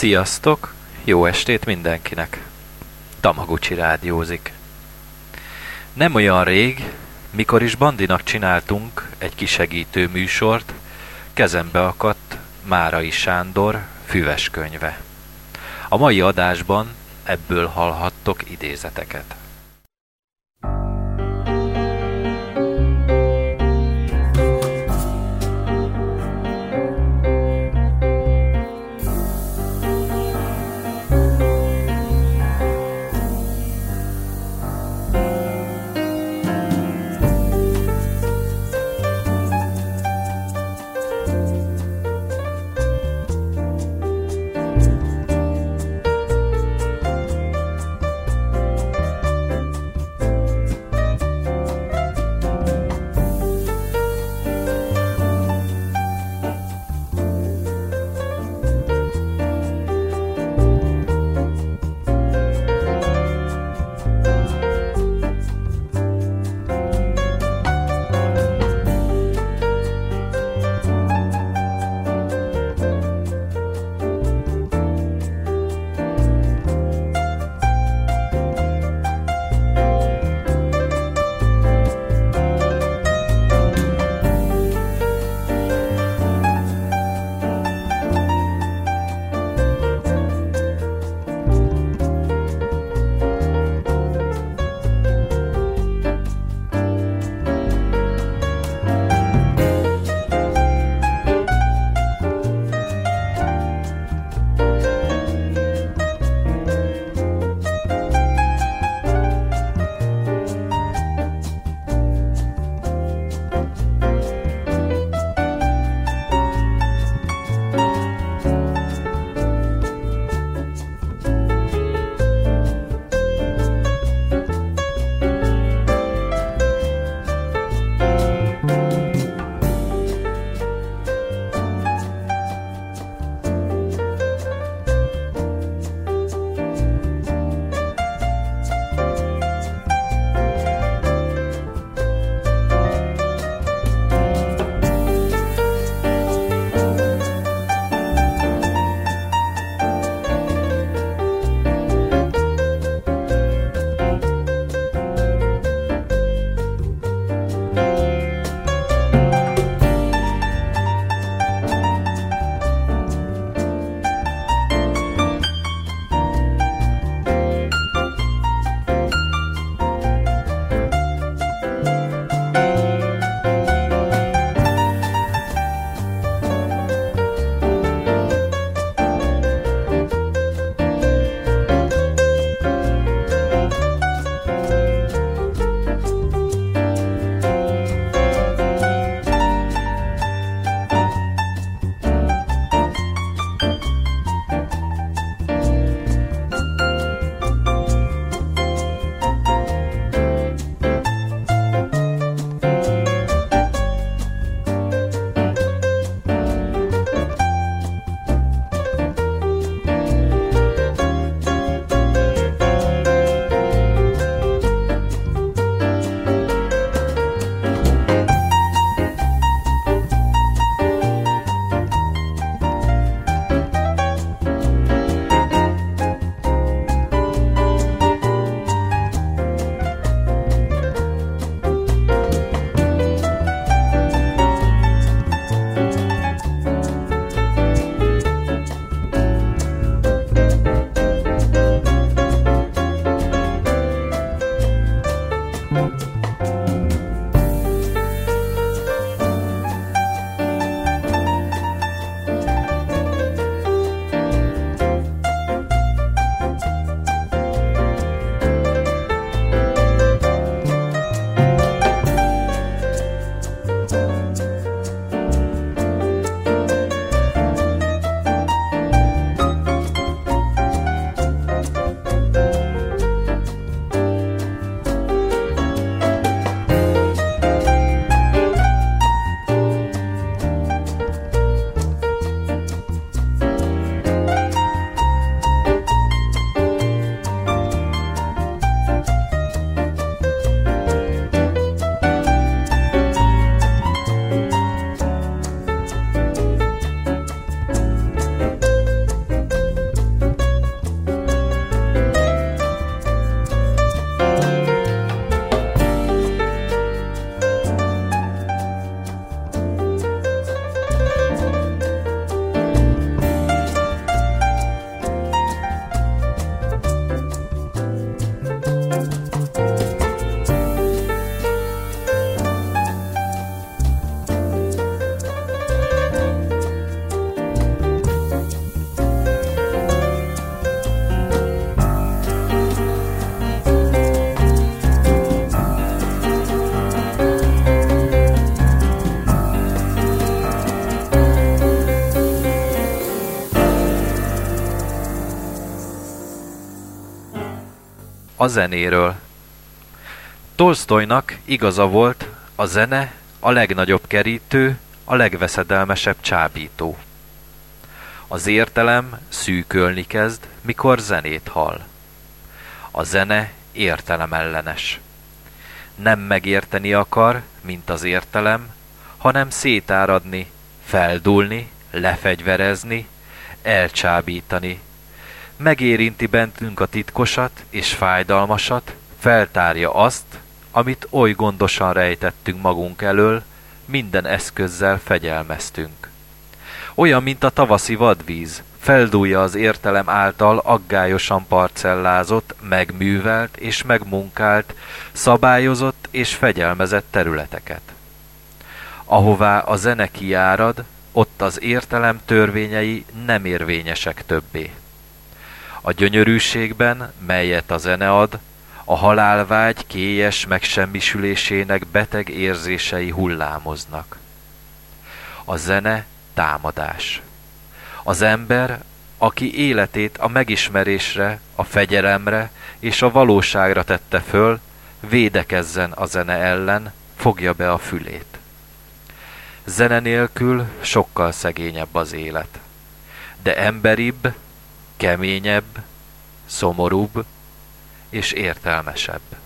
Sziasztok! Jó estét mindenkinek! Tamaguchi rádiózik. Nem olyan rég, mikor is Bandinak csináltunk egy kisegítő műsort, kezembe akadt Márai Sándor füves könyve. A mai adásban ebből hallhattok idézeteket. A zenéről. Tolstoynak igaza volt, a zene a legnagyobb kerítő, a legveszedelmesebb csábító. Az értelem szűkölni kezd, mikor zenét hall. A zene értelemellenes. Nem megérteni akar, mint az értelem, hanem szétáradni, feldulni, lefegyverezni, elcsábítani. Megérinti bentünk a titkosat és fájdalmasat, feltárja azt, amit oly gondosan rejtettünk magunk elől, minden eszközzel fegyelmeztünk. Olyan, mint a tavaszi vadvíz, feldúlja az értelem által aggályosan parcellázott, megművelt és megmunkált, szabályozott és fegyelmezett területeket. Ahová a zene kiárad, ott az értelem törvényei nem érvényesek többé. A gyönyörűségben, melyet a zene ad, a halálvágy kélyes megsemmisülésének beteg érzései hullámoznak. A zene támadás. Az ember, aki életét a megismerésre, a fegyelemre és a valóságra tette föl, védekezzen a zene ellen, fogja be a fülét. Zene nélkül sokkal szegényebb az élet, de emberibb, keményebb, szomorúbb és értelmesebb.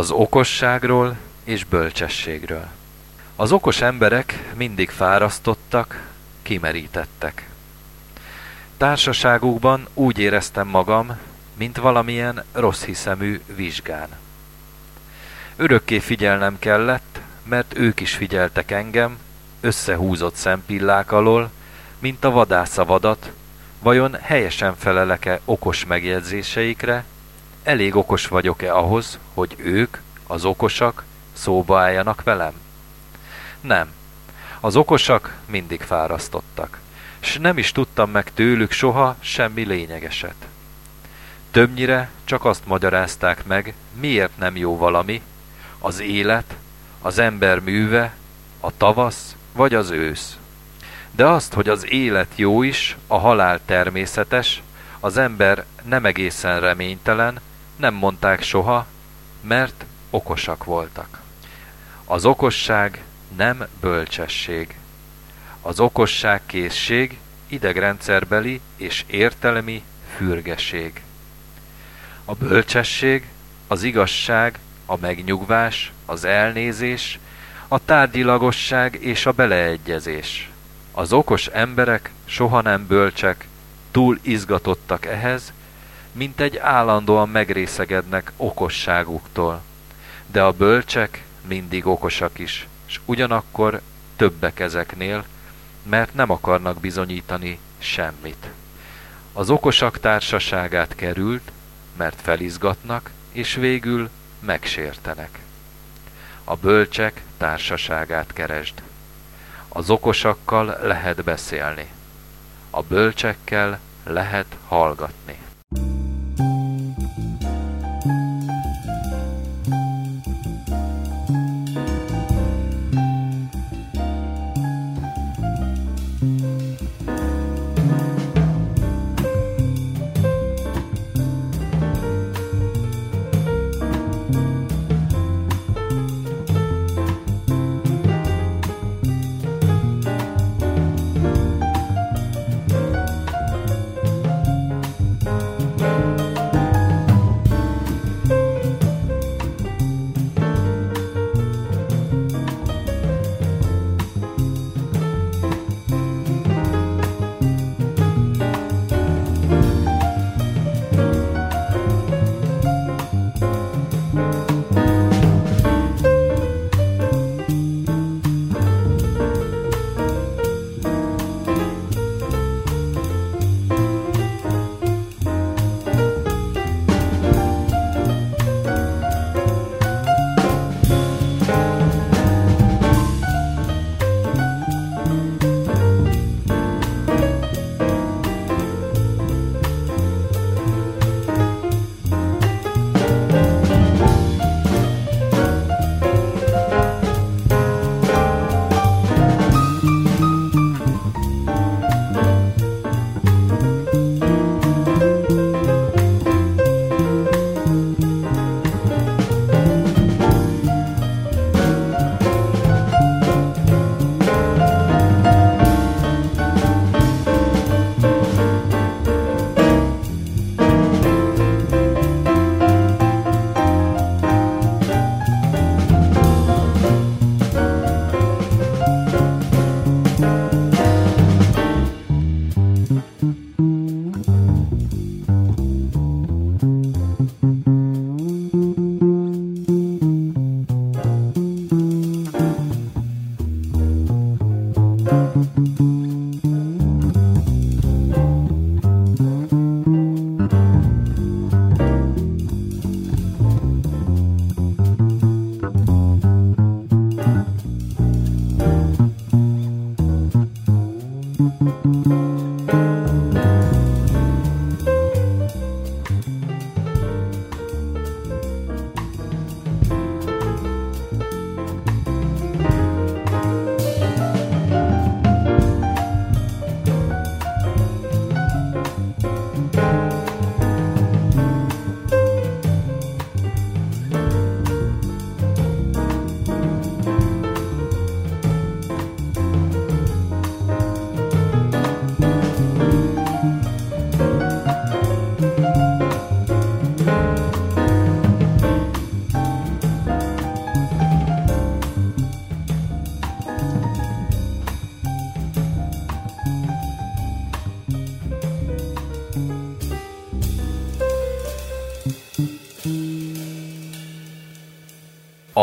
Az okosságról és bölcsességről. Az okos emberek mindig fárasztottak, kimerítettek. Társaságukban úgy éreztem magam, mint valamilyen rossz hiszemű vizsgán. Örökké figyelnem kellett, mert ők is figyeltek engem, összehúzott szempillák alól, mint a vadásza vadat, vajon helyesen felelek-e okos megjegyzéseikre, elég okos vagyok-e ahhoz, hogy ők, az okosak, szóba álljanak velem? Nem. Az okosak mindig fárasztottak, s nem is tudtam meg tőlük soha semmi lényegeset. Többnyire csak azt magyarázták meg, miért nem jó valami, az élet, az ember műve, a tavasz vagy az ősz. De azt, hogy az élet jó is, a halál természetes, az ember nem egészen reménytelen, nem mondták soha, mert okosak voltak. Az okosság nem bölcsesség. Az okosság készség, idegrendszerbeli és értelmi fürgeség. A bölcsesség, az igazság, a megnyugvás, az elnézés, a tárgyilagosság és a beleegyezés. Az okos emberek soha nem bölcsek, túl izgatottak ehhez, mint egy állandóan megrészegednek okosságuktól. De a bölcsek mindig okosak is, és ugyanakkor többek ezeknél, mert nem akarnak bizonyítani semmit. Az okosak társaságát került, mert felizgatnak, és végül megsértenek. A bölcsek társaságát keresd. Az okosakkal lehet beszélni. A bölcsekkel lehet hallgatni.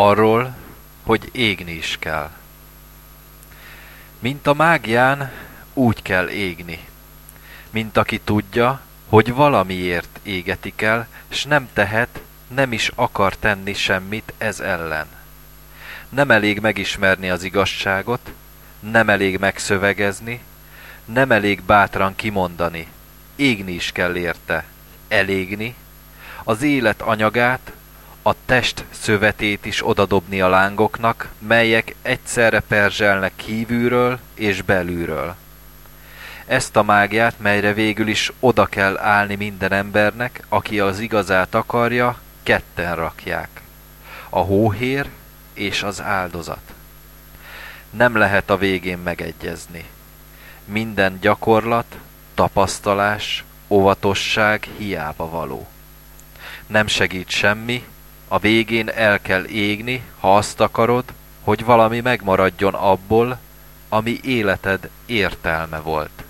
Arról, hogy égni is kell. Mint a mágián, úgy kell égni. Mint aki tudja, hogy valamiért égetik el, s nem tehet, nem is akar tenni semmit ez ellen. Nem elég megismerni az igazságot, nem elég megszövegezni, nem elég bátran kimondani, égni is kell érte, elégni, az élet anyagát, a test szövetét is odadobni a lángoknak, melyek egyszerre perzselnek kívülről és belülről. Ezt a mágiát, melyre végül is oda kell állni minden embernek, aki az igazát akarja, ketten rakják. A hóhér és az áldozat. Nem lehet a végén megegyezni. Minden gyakorlat, tapasztalás, óvatosság hiába való. Nem segít semmi, a végén el kell égni, ha azt akarod, hogy valami megmaradjon abból, ami életed értelme volt.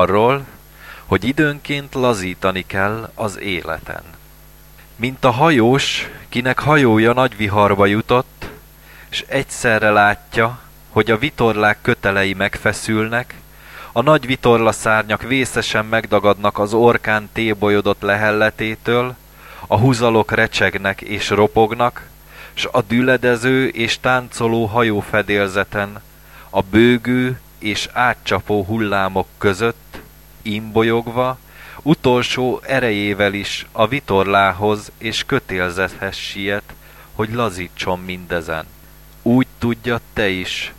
Arról, hogy időnként lazítani kell az életen. Mint a hajós, kinek hajója nagy viharba jutott, s egyszerre látja, hogy a vitorlák kötelei megfeszülnek, a nagy vitorla szárnyak vészesen megdagadnak az orkán tébolyodott lehelletétől, a húzalok recsegnek és ropognak, s a düledező és táncoló hajófedélzeten, a bőgő és átcsapó hullámok között, imbolyogva, utolsó erejével is a vitorlához és kötélzethez siet, hogy lazítson mindezen. Úgy tudja te is,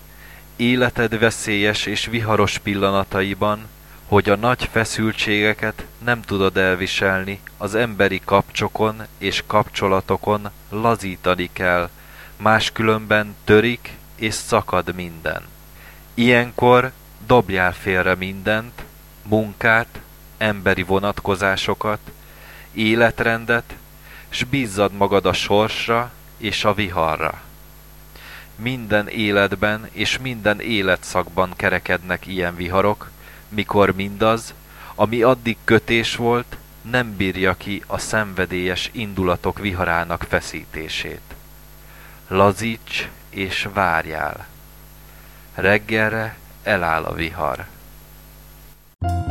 életed veszélyes és viharos pillanataiban, hogy a nagy feszültségeket nem tudod elviselni, az emberi kapcsokon és kapcsolatokon lazítani kell, máskülönben törik és szakad minden. Ilyenkor dobjál félre mindent, munkát, emberi vonatkozásokat, életrendet, s bízzad magad a sorsra és a viharra. Minden életben és minden életszakban kerekednek ilyen viharok, mikor mindaz, ami addig kötés volt, nem bírja ki a szenvedélyes indulatok viharának feszítését. Lazíts és várjál. Reggelre eláll a vihar. Arról,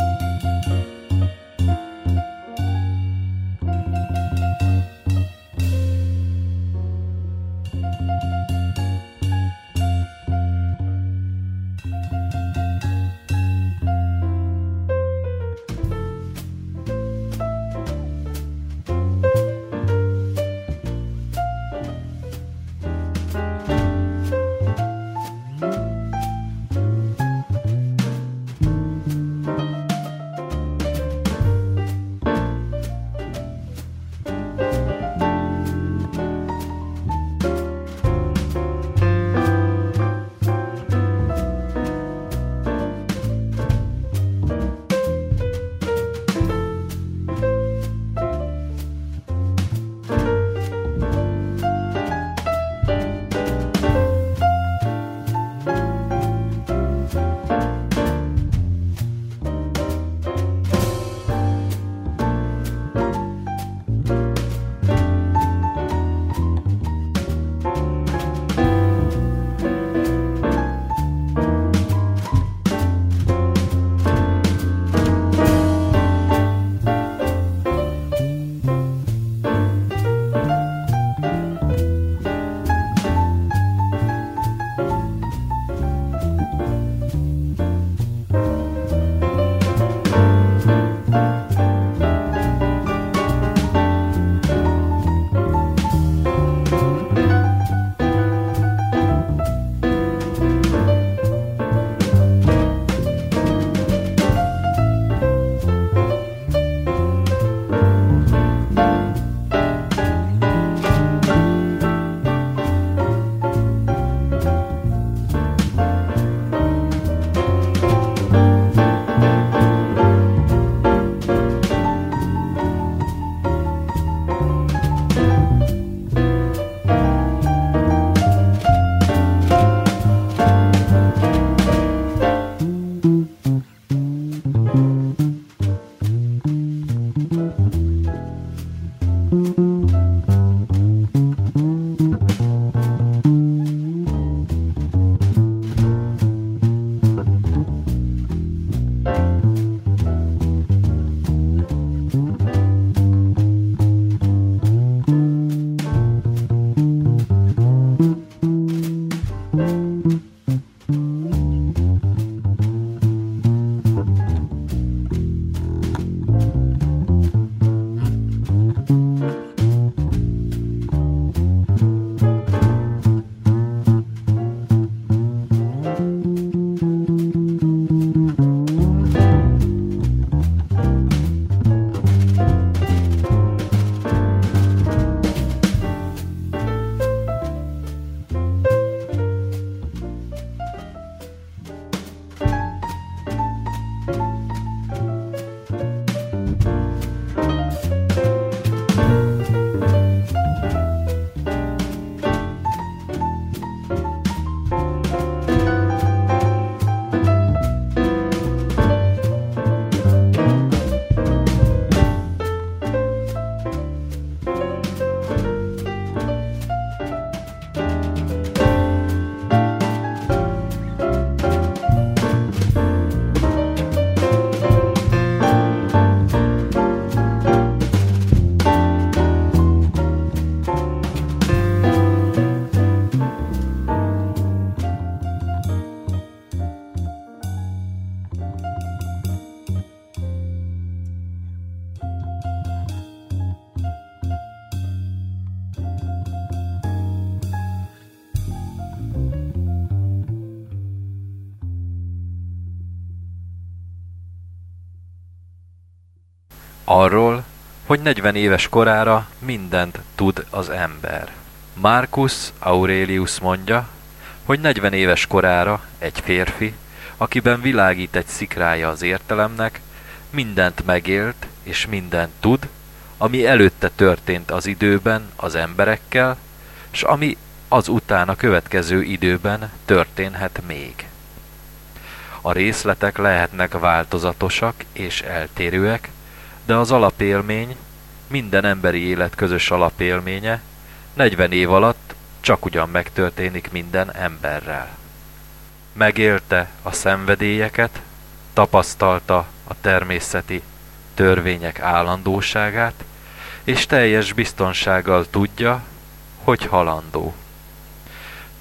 hogy 40 éves korára mindent tud az ember. Marcus Aurelius mondja, hogy 40 éves korára egy férfi, akiben világít egy szikrája az értelemnek, mindent megélt és mindent tud, ami előtte történt az időben az emberekkel, s ami az után a következő időben történhet még. A részletek lehetnek változatosak és eltérőek, de az alapélmény, minden emberi élet közös alapélménye 40 év alatt csak ugyan megtörténik minden emberrel. Megélte a szenvedélyeket, tapasztalta a természeti törvények állandóságát, és teljes biztonsággal tudja, hogy halandó.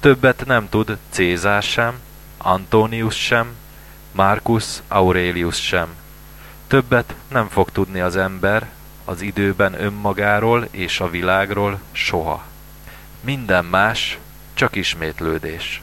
Többet nem tud Cézár sem, Antonius sem, Marcus Aurelius sem. Többet nem fog tudni az ember az időben önmagáról és a világról soha. Minden más csak ismétlődés.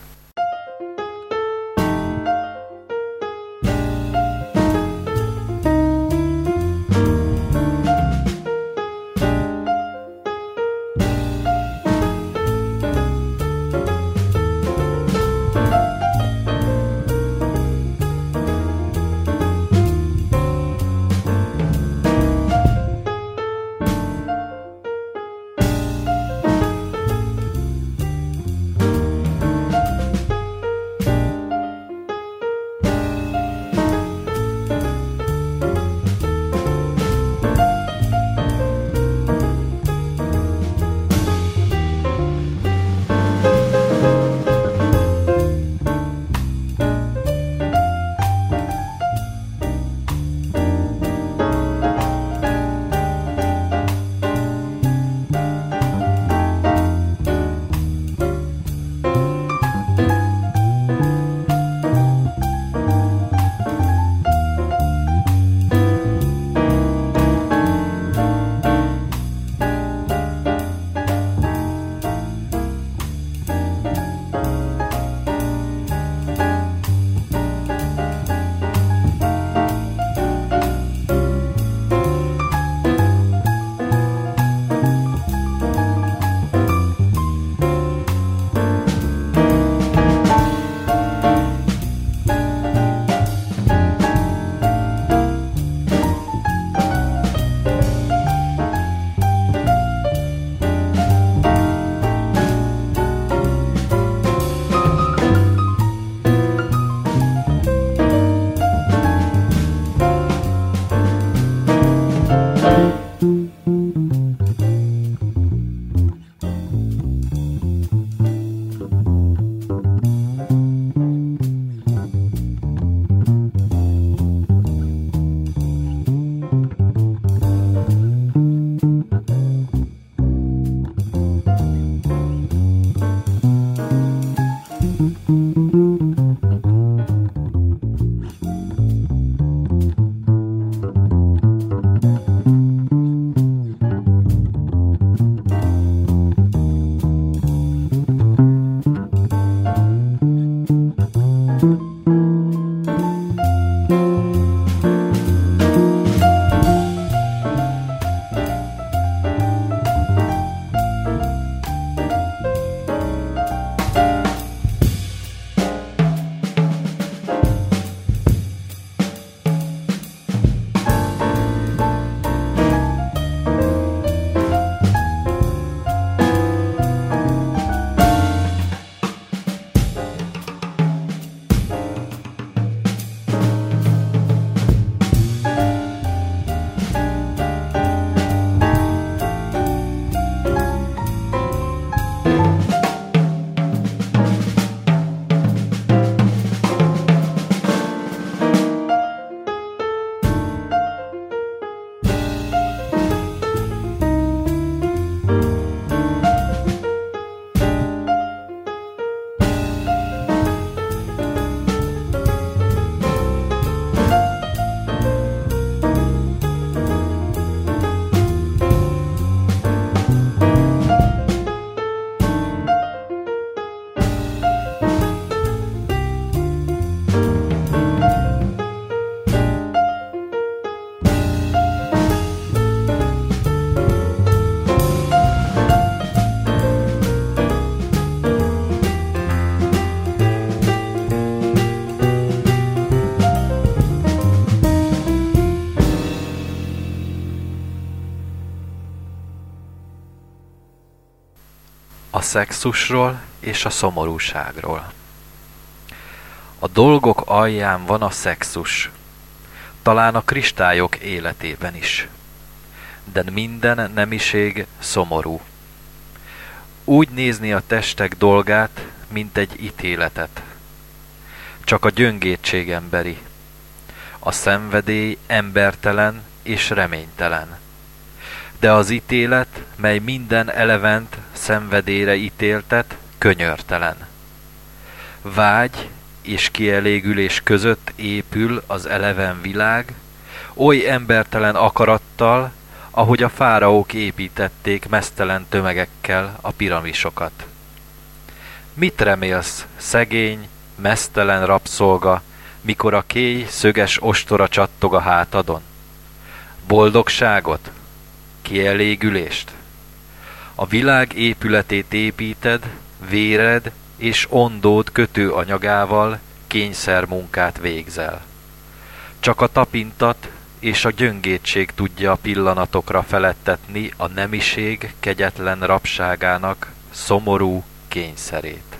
Szexusról és a szomorúságról. A dolgok alján van a szexus, talán a kristályok életében is. De minden nemiség szomorú. Úgy nézni a testek dolgát, mint egy ítéletet. Csak a gyöngétség emberi. A szenvedély embertelen és reménytelen. De az ítélet, mely minden elevent szenvedére ítéltet, könyörtelen. Vágy és kielégülés között épül az eleven világ, oly embertelen akarattal, ahogy a fáraók építették mesztelen tömegekkel a piramisokat. Mit remélsz, szegény, mesztelen rabszolga, mikor a kéj szöges ostora csattog a hátadon? Boldogságot? Kielégülést? A világ épületét építed, véred és ondód kötőanyagával kényszermunkát végzel. Csak a tapintat és a gyöngétség tudja a pillanatokra felettetni a nemiség kegyetlen rabságának szomorú kényszerét.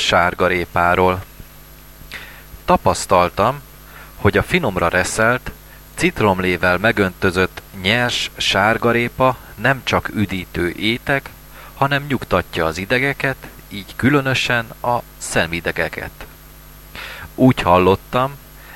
A sárgarépáról Tapasztaltam, hogy a finomra reszelt, citromlével megöntözött nyers sárgarépa nem csak üdítő étek, hanem nyugtatja az idegeket, így különösen a szemidegeket. Úgy hallottam,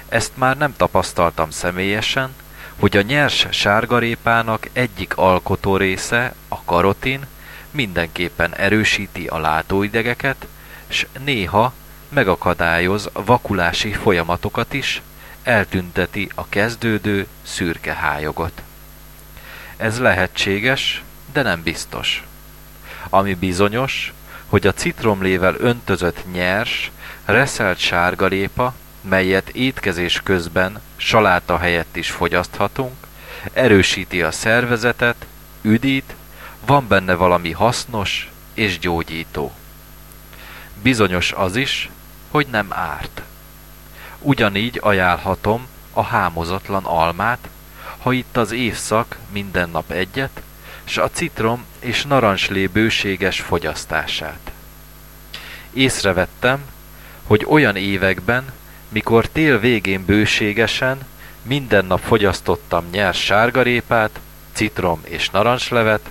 ezt már nem tapasztaltam személyesen, hogy a nyers sárgarépának egyik alkotó része, a karotin, mindenképpen erősíti a látóidegeket, s néha megakadályoz vakulási folyamatokat is, eltünteti a kezdődő szürke hályogot. Ez lehetséges, de nem biztos. Ami bizonyos, hogy a citromlével öntözött nyers, reszelt sárgalépa, melyet étkezés közben saláta helyett is fogyaszthatunk, erősíti a szervezetet, üdít, van benne valami hasznos és gyógyító. Bizonyos az is, hogy nem árt. Ugyanígy ajánlhatom a hámozatlan almát, ha itt az évszak minden nap egyet, s a citrom és narancslé bőséges fogyasztását. Észrevettem, hogy olyan években, mikor tél végén bőségesen, minden nap fogyasztottam nyers sárgarépát, citrom és narancslevet,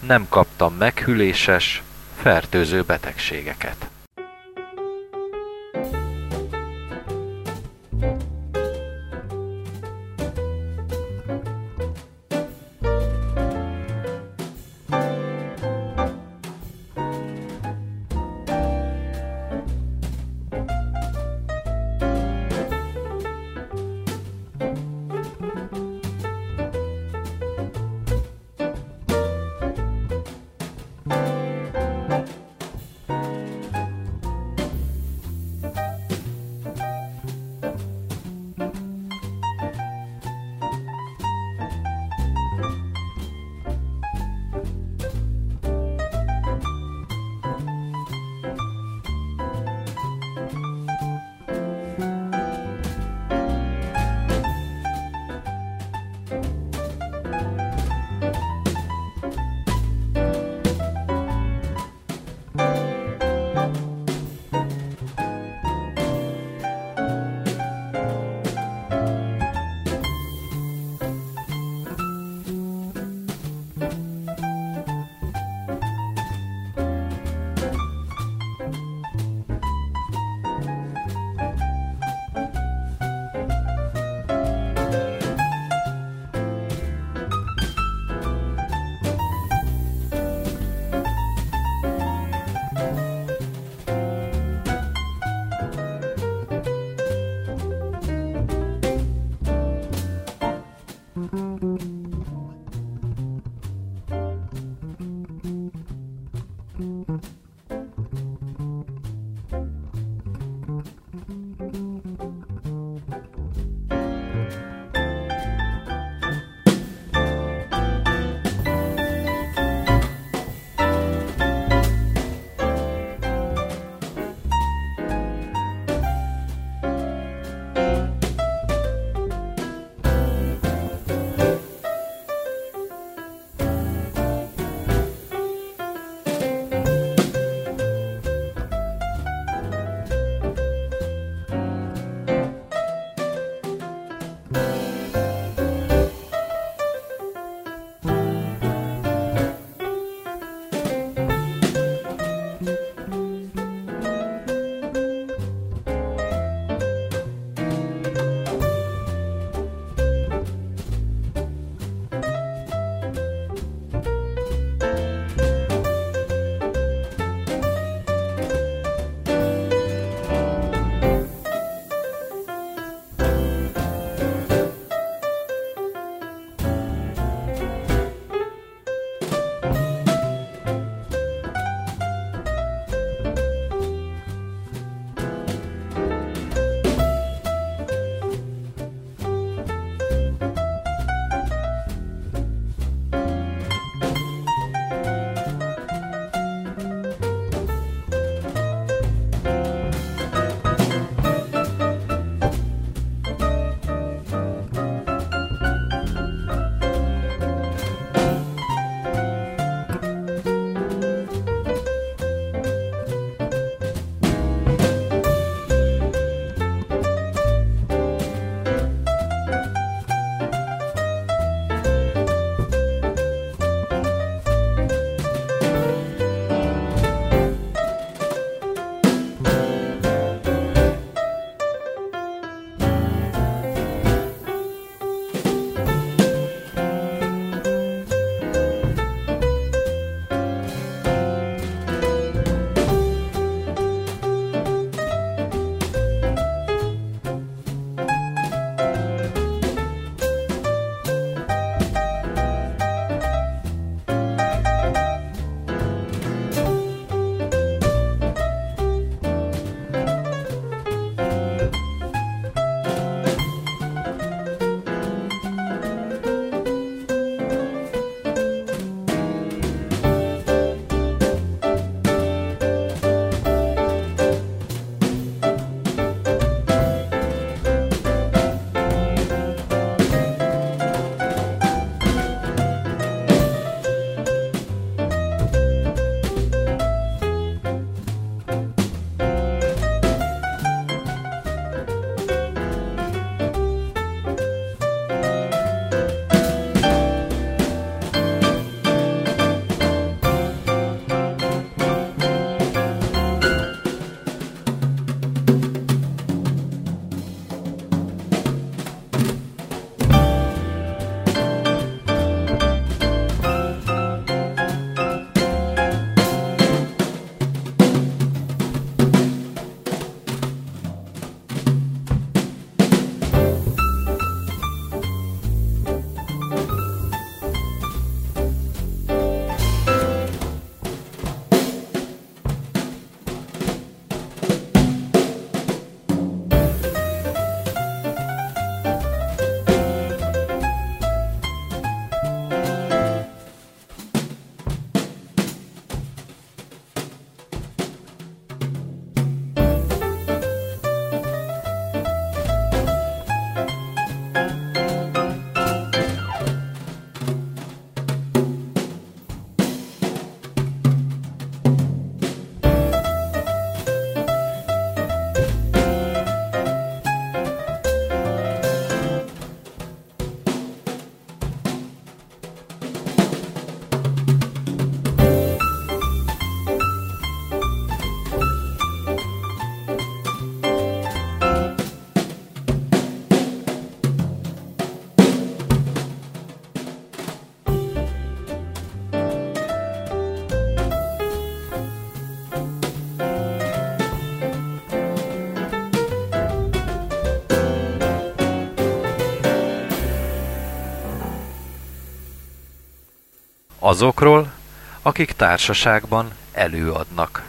nem kaptam meghűléses, fertőző betegségeket. Azokról, akik társaságban előadnak.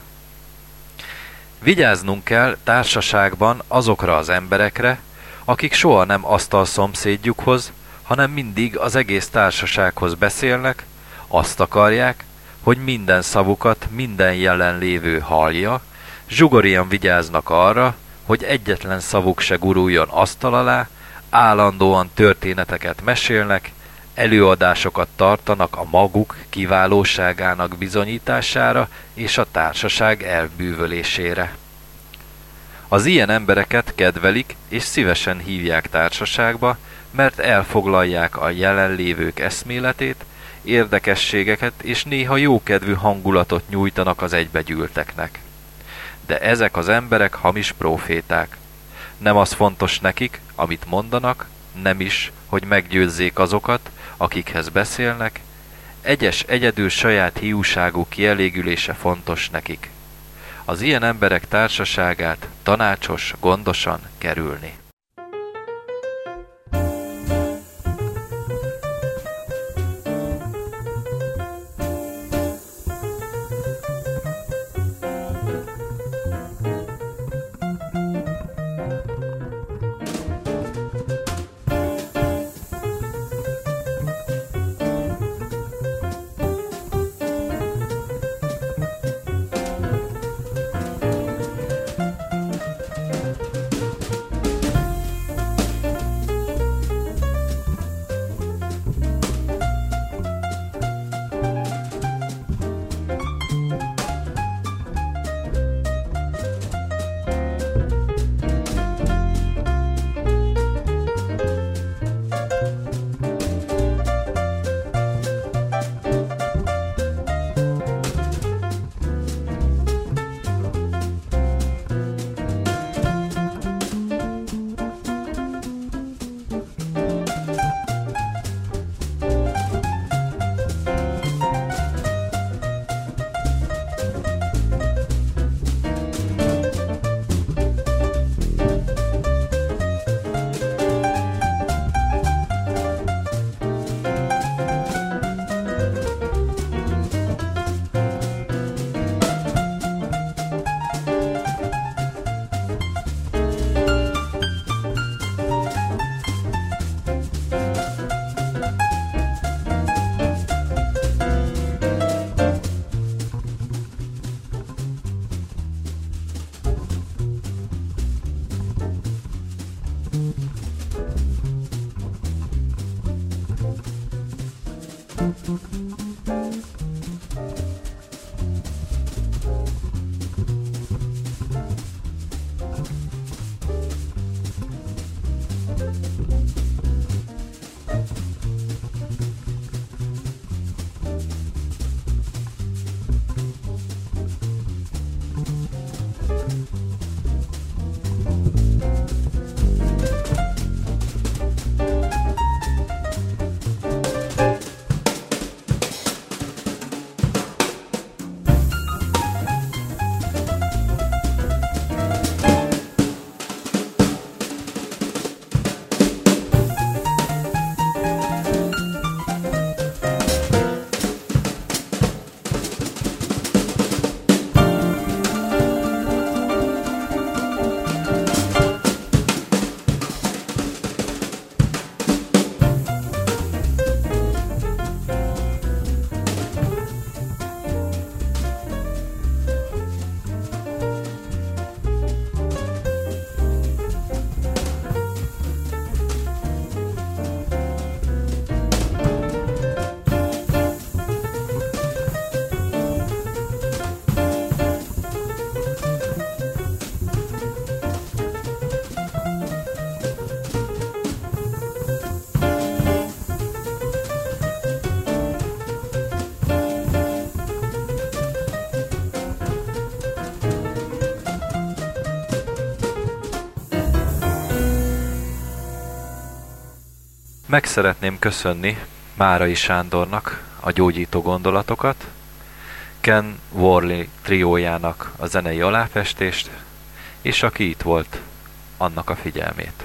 Vigyáznunk kell társaságban azokra az emberekre, akik soha nem asztal szomszédjukhoz, hanem mindig az egész társasághoz beszélnek, azt akarják, hogy minden szavukat minden jelenlévő hallja, zsugorian vigyáznak arra, hogy egyetlen szavuk se guruljon asztal alá, állandóan történeteket mesélnek, előadásokat tartanak a maguk kiválóságának bizonyítására és a társaság elbűvölésére. Az ilyen embereket kedvelik és szívesen hívják társaságba, mert elfoglalják a jelenlévők eszméletét, érdekességeket és néha jókedvű hangulatot nyújtanak az egybegyűlteknek. De ezek az emberek hamis proféták. Nem az fontos nekik, amit mondanak, nem is, hogy meggyőzzék azokat, akikhez beszélnek, egyes egyedül saját hiúságú kielégülése fontos nekik. Az ilyen emberek társaságát tanácsos, gondosan kerülni. Meg szeretném köszönni Márai Sándornak a gyógyító gondolatokat, Ken Worley triójának a zenei aláfestést, és aki itt volt, annak a figyelmét.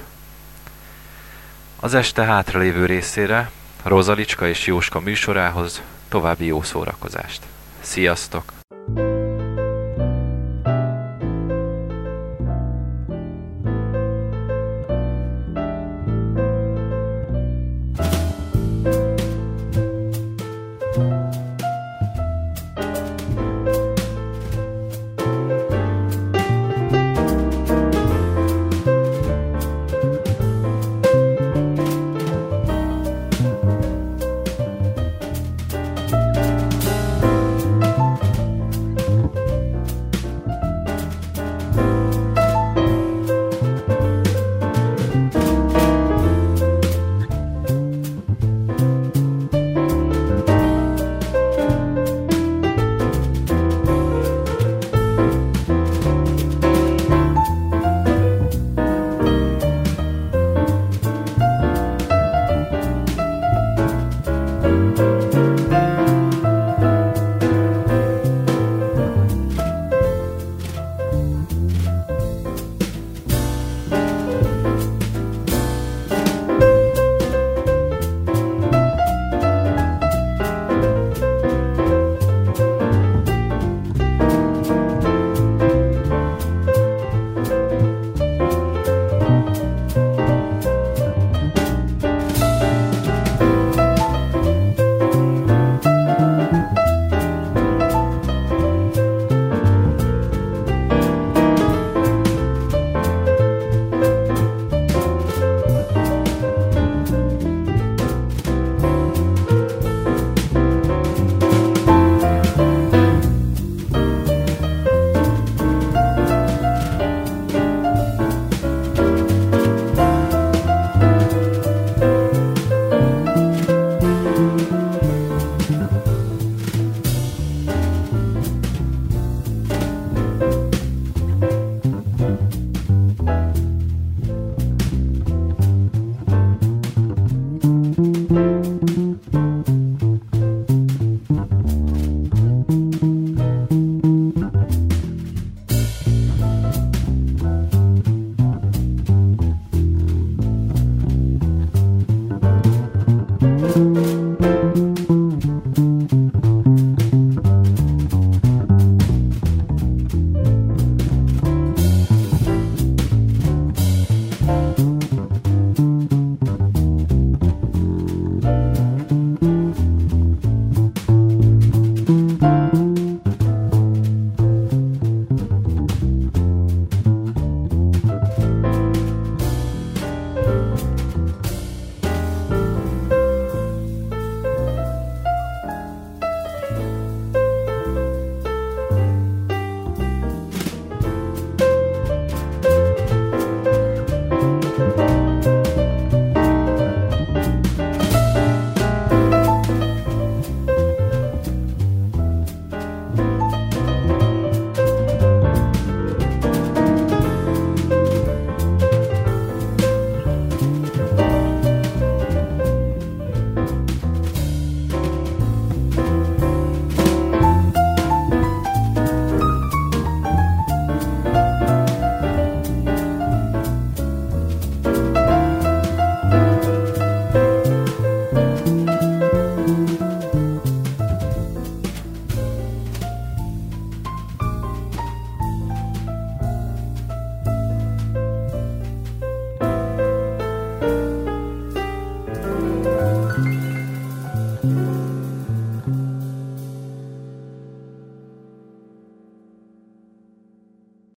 Az este hátralévő részére Rozalicska és Jóska műsorához További jó szórakozást. Sziasztok!